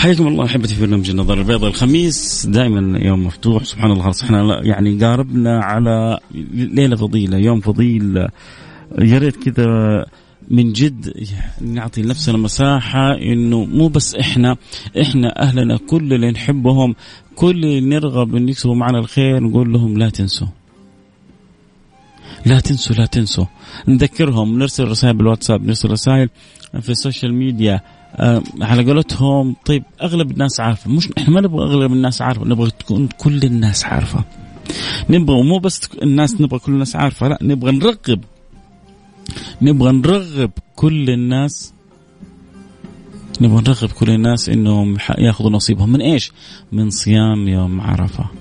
حياكم الله أحبتي في برنامج النظر البيضاء. الخميس دائما يوم مفتوح. سبحان الله إحنا يعني قاربنا على ليلة فضيلة يوم فضيل. يا ريت كذا من جد نعطي لنفسنا مساحة إنه مو بس إحنا إحنا أهلنا كل اللي نحبهم كل اللي نرغب إن يكسبوا معنا الخير نقول لهم لا تنسوا. لا تنسوا لا تنسوا. نذكرهم نرسل رسائل بالواتساب نرسل رسائل في السوشيال ميديا. على قولتهم طيب أغلب الناس عارفة. مش إحنا ما نبغى أغلب الناس عارفة نبغى تكون كل الناس عارفة. نبغى مو بس الناس نبغى كل الناس عارفة لا نبغى نرغب. نبغى نرغب كل الناس. نبغى نرغب كل الناس إنهم ياخذوا نصيبهم. من إيش؟ من صيام يوم عرفة.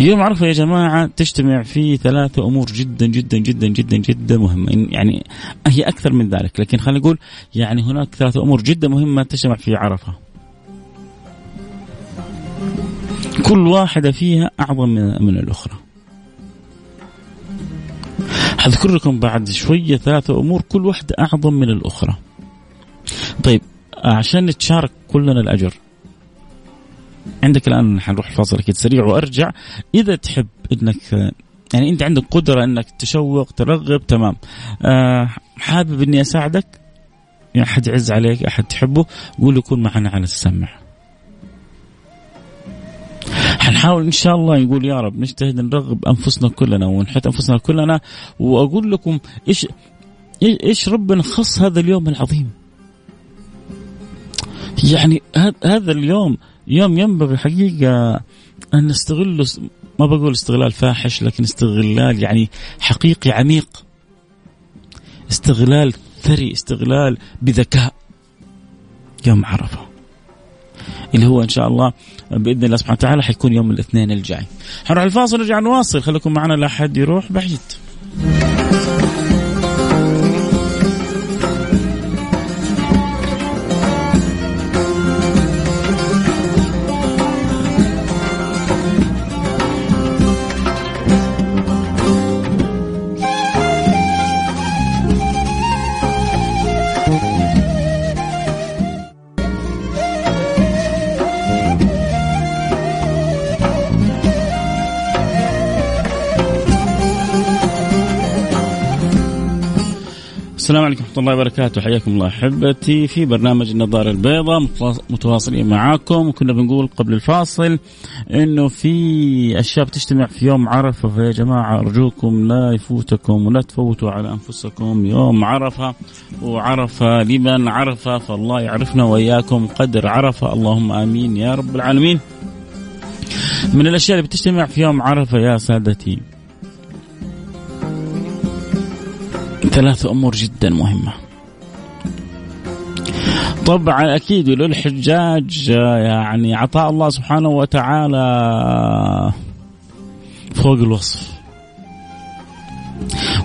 يوم عرفه يا جماعة تجتمع فيه ثلاثة أمور جدا جدا جدا جدا جدا مهمة يعني هي أكثر من ذلك لكن خلينا نقول يعني هناك ثلاثة أمور جدا مهمة تجتمع في عرفة. كل واحدة فيها أعظم من الأخرى. حذكر لكم بعد شوية ثلاثة أمور كل واحدة أعظم من الأخرى. طيب عشان نتشارك كلنا الأجر عندك الآن حنروح فاصل أكيد سريع وأرجع. إذا تحب إنك يعني أنت عندك قدرة إنك تشوق ترغب تمام. أه حابب إني أساعدك؟ يعني أحد يعز عليك أحد تحبه؟ قول له كن معنا على السمع. حنحاول إن شاء الله يقول يا رب نجتهد نرغب أنفسنا كلنا ونحط أنفسنا كلنا وأقول لكم إيش إيش ربنا خص هذا اليوم العظيم. يعني هذا اليوم يوم ينبغي حقيقة أن نستغله ما بقول استغلال فاحش لكن استغلال يعني حقيقي عميق. استغلال ثري استغلال بذكاء. يوم عرفة. اللي هو إن شاء الله بإذن الله سبحانه وتعالى حيكون يوم الاثنين الجاي. حنروح الفاصل ونرجع نواصل. خليكم معنا لا حد يروح بعيد. السلام عليكم ورحمة الله وبركاته. حياكم الله أحبتي في برنامج النظارة البيضاء. متواصلين معاكم. وكنا بنقول قبل الفاصل إنه في أشياء بتجتمع في يوم عرفة. فيا جماعة أرجوكم لا يفوتكم ولا تفوتوا على أنفسكم. يوم عرفة وعرفة لمن عرفة؟ فالله يعرفنا وإياكم. قدر عرفة. اللهم آمين يا رب العالمين. من الأشياء اللي بتجتمع في يوم عرفة يا سادتي ثلاث أمور جدا مهمة. طبعا أكيد للحجاج يعني عطاء الله سبحانه وتعالى فوق الوصف.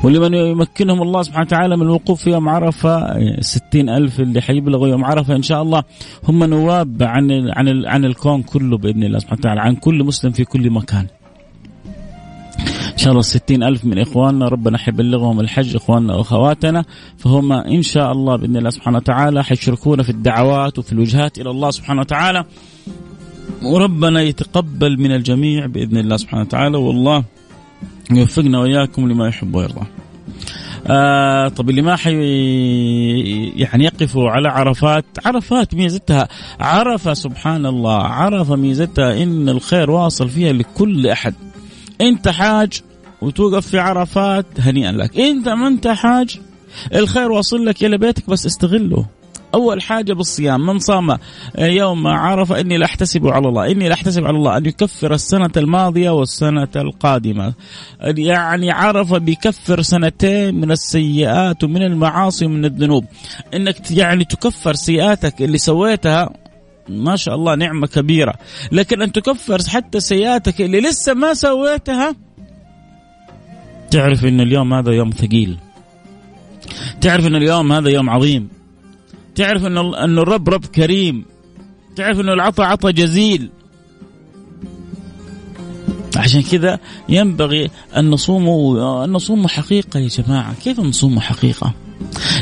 ولمن يمكنهم الله سبحانه وتعالى من الوقوف في يوم عرفة ستين ألف اللي حيبلغوا يوم عرفة إن شاء الله هم نواب عن عن عن الكون كله بإذن الله سبحانه وتعالى عن كل مسلم في كل مكان إن شاء الله ستين ألف من إخواننا ربنا حيبلغهم الحج إخواننا وأخواتنا. فهم إن شاء الله بإذن الله سبحانه وتعالى حيشركونا في الدعوات وفي الوجهات إلى الله سبحانه وتعالى. وربنا يتقبل من الجميع بإذن الله سبحانه وتعالى. والله يوفقنا وإياكم لما يحب ويرضى. آه طب اللي ما حي يعني يقفوا على عرفات عرفات ميزتها. عرفة سبحان الله عرفة ميزتها إن الخير واصل فيها لكل أحد. أنت حاج وتوقف في عرفات هنيئا لك. انت ما انت حاج الخير واصل لك إلى بيتك بس استغله. أول حاجة بالصيام من صام يوم عرفة إني لاحتسب على الله. إني لاحتسب على الله أن يكفر السنة الماضية والسنة القادمة. يعني عرفة بيكفر سنتين من السيئات ومن المعاصي ومن الذنوب. إنك يعني تكفر سيئاتك اللي سويتها ما شاء الله نعمة كبيرة. لكن أن تكفر حتى سيئاتك اللي لسه ما سويتها تعرف أن اليوم هذا يوم ثقيل. تعرف أن اليوم هذا يوم عظيم. تعرف أن أن الرب رب كريم. تعرف أنه العطاء عطاء جزيل. عشان كذا ينبغي أن نصوم أن نصوم حقيقة يا جماعة. كيف نصوم حقيقة؟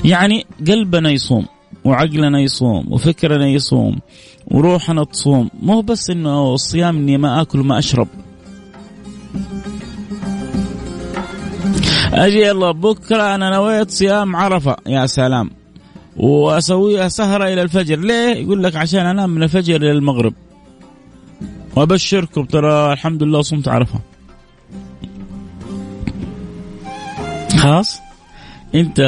يعني قلبنا يصوم وعقلنا يصوم وفكرنا يصوم وروحنا تصوم. مو بس إنه الصيام اني ما آكل وما أشرب. أجي يلا بكرة أنا نويت صيام عرفة يا سلام. واسويها سهره إلى الفجر. ليه؟ يقول لك عشان أنام من الفجر إلى المغرب. وأبشركم ترى الحمد لله صمت عرفة. خلاص؟ أنت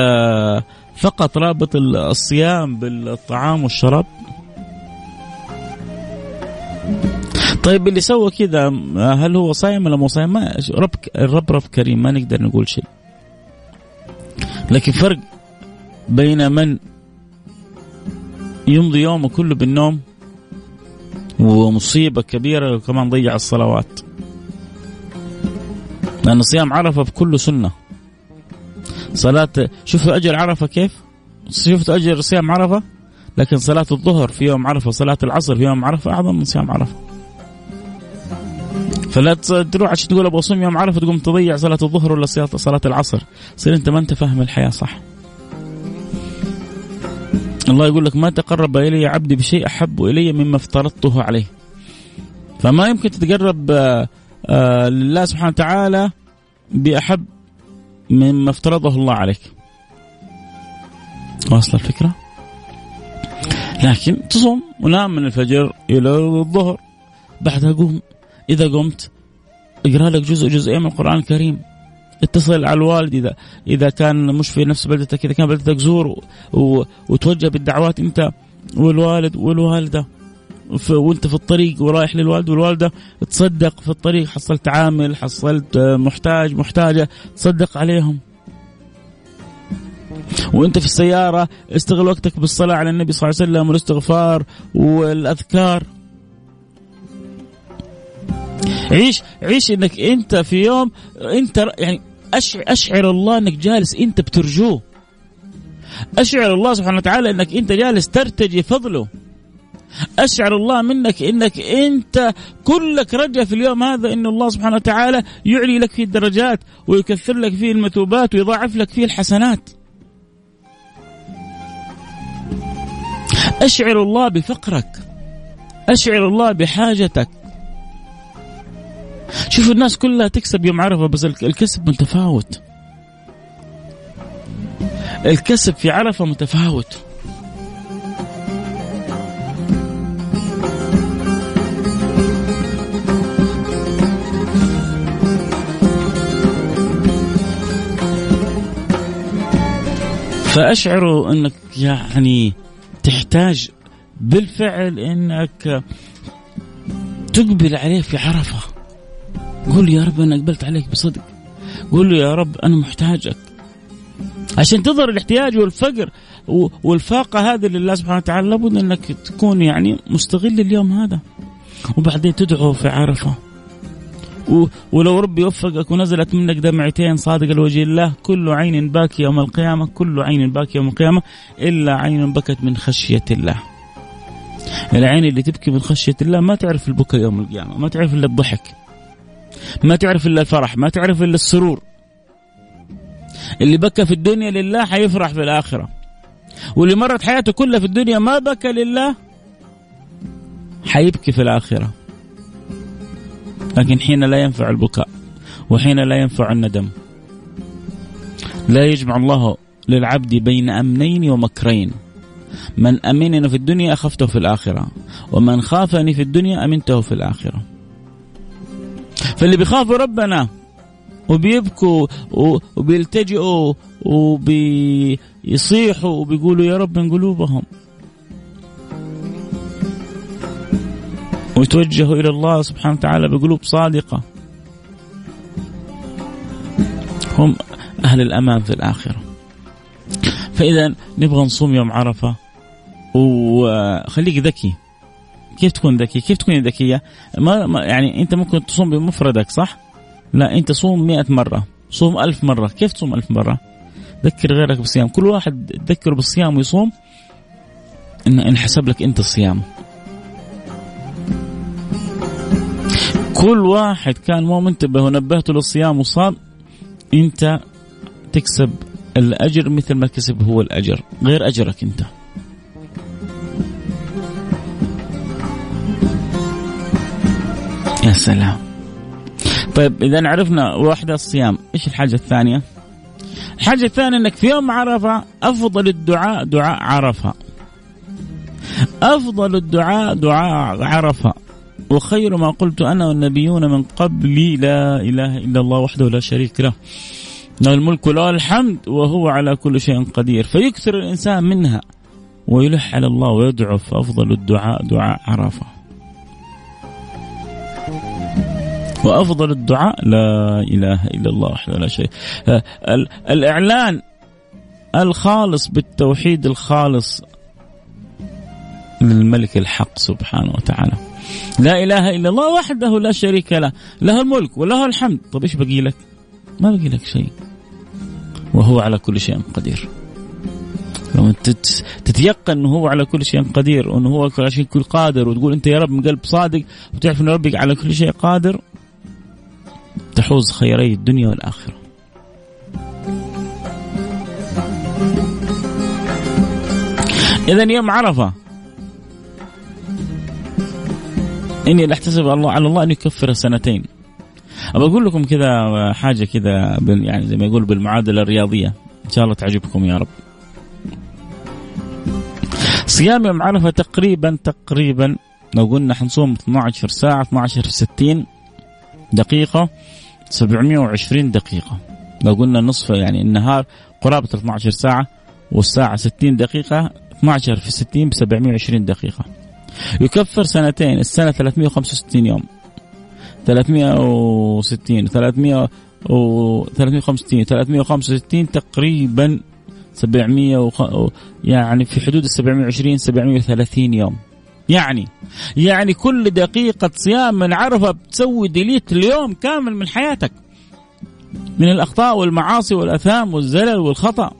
فقط رابط الصيام بالطعام والشراب؟ طيب اللي سوى كذا هل هو صايم ولا مو صايم؟ رب الرب رب كريم ما نقدر نقول شيء. لكن فرق بين من يمضي يومه كله بالنوم ومصيبة كبيرة وكمان ضيع الصلوات. لأن صيام عرفة بكل سنة. صلاة شوفوا أجر عرفة كيف؟ شفتوا أجر صيام عرفة؟ لكن صلاة الظهر في يوم عرفة صلاة العصر في يوم عرفة أعظم من صيام عرفة. فلا تروح عشان تقول أبغى أصوم يوم عرفة تقوم تضيع صلاة الظهر ولا صلاة العصر. تصير أنت ما أنت فاهم الحياة صح. الله يقول لك ما تقرب إلي عبدي بشيء أحب إلي مما افترضته عليه. فما يمكن تتقرب آه، آه، لله سبحانه وتعالى بأحب مما افترضه الله عليك. واصل الفكرة؟ لكن تصوم ونام من الفجر إلى الظهر بعدها قوم. إذا قمت اقرأ لك جزء جزئين من القرآن الكريم. اتصل على الوالد إذا إذا كان مش في نفس بلدتك إذا كان بلدتك زور. وتوجه بالدعوات أنت والوالد والوالدة. وأنت في الطريق ورايح للوالد والوالدة تصدق في الطريق حصلت عامل حصلت محتاج محتاجة تصدق عليهم. وأنت في السيارة استغل وقتك بالصلاة على النبي صلى الله عليه وسلم والاستغفار والأذكار. عيش عيش إنك أنت في يوم أنت يعني اشعر, أشعر الله إنك جالس أنت بترجوه أشعر الله سبحانه وتعالى إنك أنت جالس ترتجي فضله أشعر الله منك إنك أنت كلك رجاء في اليوم هذا إن الله سبحانه وتعالى يعلي لك فيه الدرجات ويكثر لك فيه المثوبات ويضاعف لك فيه الحسنات. أشعر الله بفقرك. أشعر الله بحاجتك. شوفوا الناس كلها تكسب يوم عرفة بس الكسب متفاوت. الكسب في عرفة متفاوت. فأشعروا إنك يعني تحتاج بالفعل إنك تقبل عليه في عرفة. قول يا رب أنا قبلت عليك بصدق. قول له يا رب أنا محتاجك. عشان تظهر الاحتياج والفقر والفاقة هذه لله سبحانه وتعالى لابد أنك تكون يعني مستغل اليوم هذا. وبعدين تدعو في عرفة. ولو ربي وفقك ونزلت منك دمعتين صادق الوجه الله كل عين باكي يوم القيامة كل عين باكي يوم القيامة إلا عين بكت من خشية الله. العين اللي تبكي من خشية الله ما تعرف البكاء يوم القيامة ما تعرف إلا الضحك. ما تعرف إلا الفرح ما تعرف إلا السرور. اللي بكى في الدنيا لله حيفرح في الآخرة. واللي مرت حياته كلها في الدنيا ما بكى لله حيبكي في الآخرة. لكن حين لا ينفع البكاء وحين لا ينفع الندم لا يجمع الله للعبد بين أمنين ومكرين. من أمنني في الدنيا أخفته في الآخرة ومن خافني في الدنيا أمنته في الآخرة. فاللي بيخافوا ربنا وبيبكوا وبيلتجئوا وبيصيحوا وبيقولوا يا رب من قلوبهم. ويتوجهوا إلى الله سبحانه وتعالى بقلوب صادقة. هم أهل الأمان في الآخرة. فإذا نبغى نصوم يوم عرفة. وخليك ذكي. كيف تكون ذكي؟ كيف تكوني ذكية؟ ما يعني أنت ممكن تصوم بمفردك صح؟ لا أنت صوم مئة مرة صوم ألف مرة كيف تصوم ألف مرة؟ ذكر غيرك بالصيام كل واحد تذكره بالصيام ويصوم إن انحسب لك أنت الصيام كل واحد كان مو منتبه ونبهته للصيام وصام أنت تكسب الأجر مثل ما كسب هو الأجر غير أجرك أنت يا سلام طيب إذا عرفنا واحدة الصيام إيش الحاجة الثانية؟ الحاجة الثانية إنك في يوم عرفة أفضل الدعاء دعاء عرفة. أفضل الدعاء دعاء عرفة. وخير ما قلت أنا والنبيون من قبلي لا إله إلا الله وحده لا شريك له. له الملك وله الحمد وهو على كل شيء قدير. فيكثر الإنسان منها ويلح على الله ويدعو فافضل الدعاء دعاء عرفة. وأفضل الدعاء لا إله إلا الله وحده لا شريك الإعلان الخالص بالتوحيد الخالص للملك الحق سبحانه وتعالى. لا إله إلا الله وحده لا شريك له. له الملك وله الحمد. طيب إيش بقي لك؟ ما بقي لك شيء. وهو على كل شيء قدير. لما تتيقن إنه هو على كل شيء قدير وإنه هو على شيء كل قادر وتقول أنت يا رب من قلب صادق وتعرف إن ربك على كل شيء قادر تحوز خيري الدنيا والآخرة. اذا يوم عرفة إني لا أحتسب الله على الله أن يكفر سنتين. ابى أقول لكم كذا حاجة كذا يعني زي ما يقول بالمعادلة الرياضية إن شاء الله تعجبكم يا رب. صيام يوم عرفة تقريبا تقريبا لو قلنا حنصوم 12 ساعة 12 في 60 دقيقة 720 دقيقة. لو قلنا نصف يعني النهار قرابة 12 ساعة والساعة 60 دقيقة 12 في 60 ب 720 دقيقة. يكفر سنتين السنة 365 يوم 360 300 و 365 365 تقريبا 700 وخ... يعني في حدود ال 720 730 يوم يعني يعني كل دقيقة صيام من عرفة بتسوي ديليت اليوم كامل من حياتك. من الأخطاء والمعاصي والأثام والزلل والخطأ.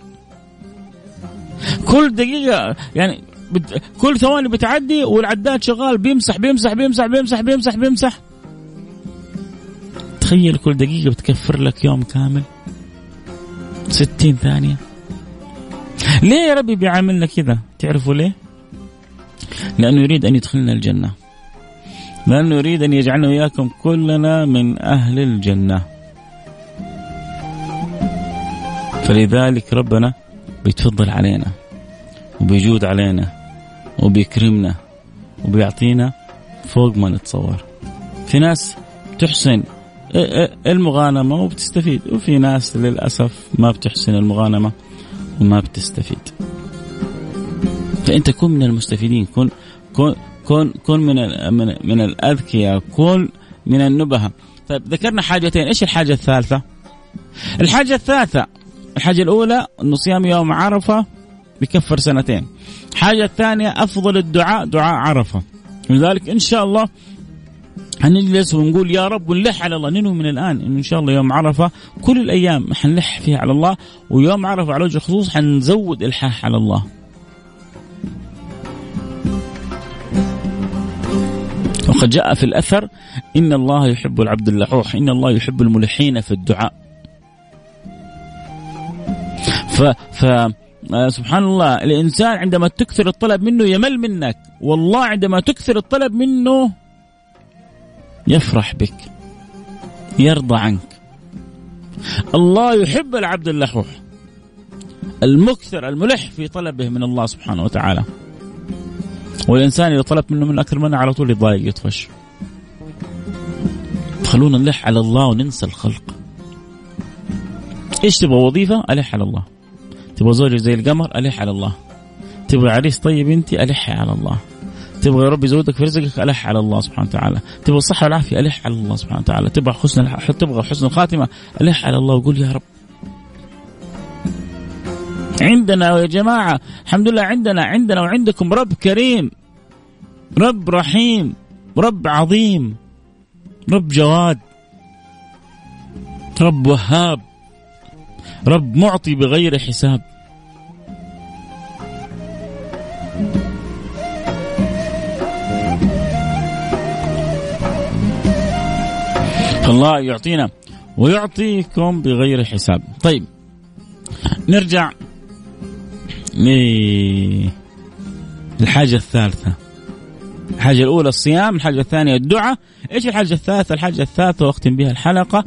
كل دقيقة يعني بت... كل ثواني بتعدي والعداد شغال بيمسح بيمسح بيمسح بيمسح بيمسح بيمسح. تخيل كل دقيقة بتكفر لك يوم كامل. ستين ثانية. ليه يا ربي بيعاملنا كذا؟ تعرفوا ليه؟ لأنه يريد أن يدخلنا الجنة. لأنه يريد أن يجعلنا وإياكم كلنا من أهل الجنة. فلذلك ربنا بيتفضل علينا وبيجود علينا وبيكرمنا وبيعطينا فوق ما نتصور. في ناس تحسن المغانمة وبتستفيد وفي ناس للأسف ما بتحسن المغانمة وما بتستفيد. فأنت كن من المستفيدين. كن كن كن, كن من من, من الأذكياء. كن من النبهة. طيب ذكرنا حاجتين. إيش الحاجة الثالثة؟ الحاجة الثالثة الحاجة الأولى أنه صيام يوم عرفة بكفر سنتين. الحاجة الثانية أفضل الدعاء دعاء عرفة. لذلك إن شاء الله حنجلس ونقول يا رب ونلح على الله. ننوي من الآن إنه إن شاء الله يوم عرفة كل الأيام حنلح فيها على الله ويوم عرفة على وجه الخصوص حنزود إلحاح على الله. وقد جاء في الأثر إن الله يحب العبد اللحوح، إن الله يحب الملحين في الدعاء. ف ف آه، سبحان الله الإنسان عندما تكثر الطلب منه يمل منك. والله عندما تكثر الطلب منه يفرح بك يرضى عنك. الله يحب العبد اللحوح المكثر الملح في طلبه من الله سبحانه وتعالى. والإنسان إذا طلب منه من أكثر منه على طول يضايق يطفش. خلونا نلح على الله وننسى الخلق. إيش تبغى وظيفة؟ ألح على الله. تبغى زوجة زي القمر؟ ألح على الله. تبغى عريس طيب أنت؟ ألح على الله. تبغى ربي يزودك في رزقك؟ ألح على الله سبحانه وتعالى. تبغى الصحة والعافية؟ ألح على الله سبحانه وتعالى. تبغى حسن تبغى حسن الخاتمة؟ ألح على الله وقول يا رب. عندنا يا جماعة. الحمد لله عندنا عندنا وعندكم رب كريم رب رحيم رب عظيم رب جواد رب وهاب رب معطي بغير حساب. الله يعطينا ويعطيكم بغير حساب. طيب نرجع للحاجة الثالثة. الحاجة الأولى الصيام الحاجة الثانية الدعاء. إيش الحاجة الثالثة؟ الحاجة الثالثة وأختم بها الحلقة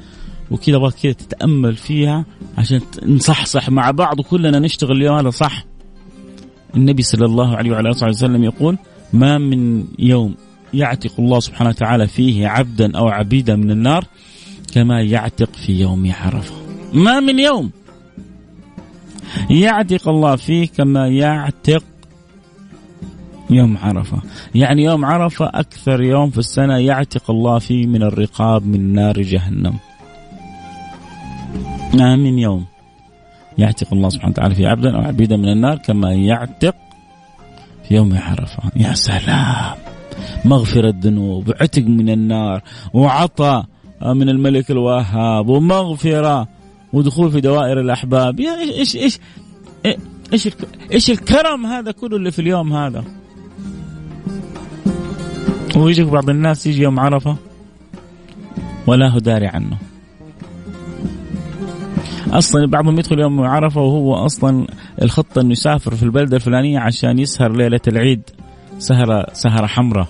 وكذا أبغى كذا تتأمل فيها عشان نصحصح مع بعض وكلنا نشتغل اليوم هذا صح. النبي صلى الله عليه وعلى آله وسلم يقول: ما من يوم يعتق الله سبحانه وتعالى فيه عبدا أو عبيدا من النار كما يعتق في يوم عرفة. ما من يوم. يعتق الله فيه كما يعتق يوم عرفة، يعني يوم عرفة أكثر يوم في السنة يعتق الله فيه من الرقاب من نار جهنم. ما من يوم يعتق الله سبحانه وتعالى في عبدا أو عبيدا من النار كما يعتق في يوم عرفة. يا سلام. مغفرة ذنوب عتق من النار وعطاء من الملك الوهاب ومغفرة ودخول في دوائر الأحباب. يا إيش إيش إيش إيش, إيش الكرم هذا كله اللي في اليوم هذا؟ ويجيك بعض الناس يجي يوم عرفة ولا هو داري عنه. أصلا بعضهم يدخل يوم عرفة وهو أصلا الخطة إنه يسافر في البلدة الفلانية عشان يسهر ليلة العيد سهره سهرة حمراء.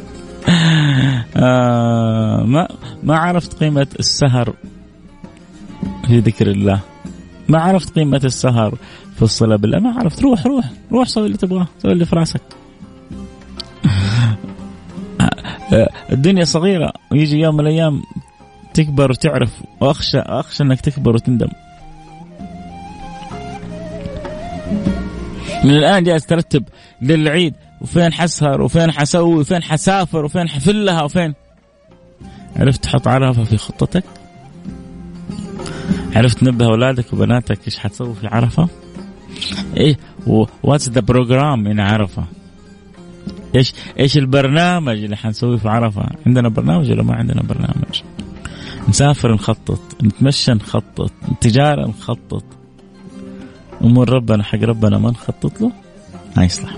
آه ما ما عرفت قيمة السهر في ذكر الله. ما عرفت قيمة السهر في الصلاة بالله ما عرفت. روح روح روح سوي اللي تبغاه. سوي اللي في راسك. الدنيا صغيرة. ويجي يوم من الأيام تكبر وتعرف وأخشى أخشى أنك تكبر وتندم. من الآن جالس ترتب للعيد. وفين حسهر وفين حسوي وفين حسافر وفين حفلها وفين عرفت تحط عرفة في خطتك عرفت تنبه أولادك وبناتك إيش حتسوي في عرفة إيه what's the program من عرفة إيش إيش البرنامج اللي حنسويه في عرفة؟ عندنا برنامج ولا ما عندنا برنامج؟ نسافر نخطط، نتمشى نخطط، تجارة نخطط. أمور ربنا حق ربنا ما نخطط له ما يصلح.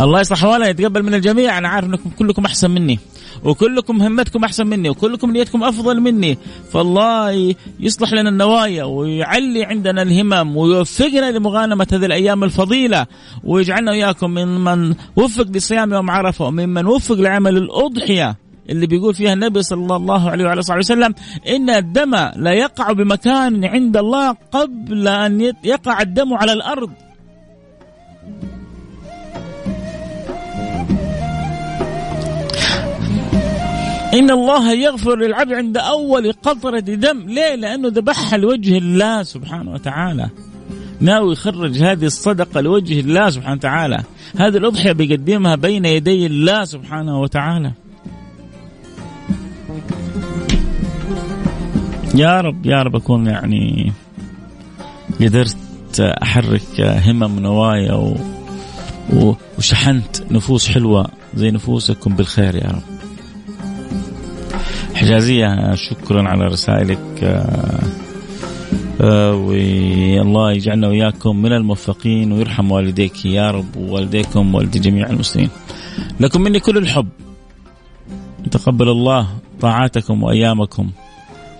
الله يصلح ولا يتقبل من الجميع. أنا عارف إنكم كلكم أحسن مني وكلكم همتكم أحسن مني وكلكم نيتكم أفضل مني. فالله يصلح لنا النوايا ويعلي عندنا الهمم ويوفقنا لمغانمة هذه الأيام الفضيلة ويجعلنا واياكم ممن وفق لصيام يوم عرفه وممن وفق لعمل الأضحية اللي بيقول فيها النبي صلى الله عليه وعلى صحبه وسلم إن الدم لا يقع بمكان عند الله قبل أن يقع الدم على الأرض. إن الله يغفر للعبد عند أول قطرة دم. ليه؟ لأنه ذبحها لوجه الله سبحانه وتعالى. ناوي يخرج هذه الصدقة لوجه الله سبحانه وتعالى. هذه الأضحية بيقدمها بين يدي الله سبحانه وتعالى. يا رب يا رب أكون يعني قدرت أحرك همم نوايا و... وشحنت نفوس حلوة زي نفوسكم بالخير يا رب. حجازية شكرا على رسائلك. آه، آه، والله يجعلنا وإياكم من الموفقين ويرحم والديك. يا رب ووالديكم ووالدي جميع المسلمين. لكم مني كل الحب. تقبل الله طاعاتكم وأيامكم.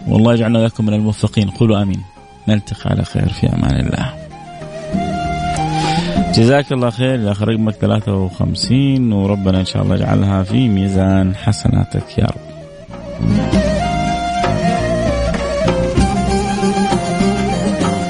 والله يجعلنا وإياكم من الموفقين. قولوا آمين. نلتقي على خير في أمان الله. جزاك الله خير. يا أخ رقمك 53 وربنا إن شاء الله يجعلها في ميزان حسناتك. يا رب. Thank you.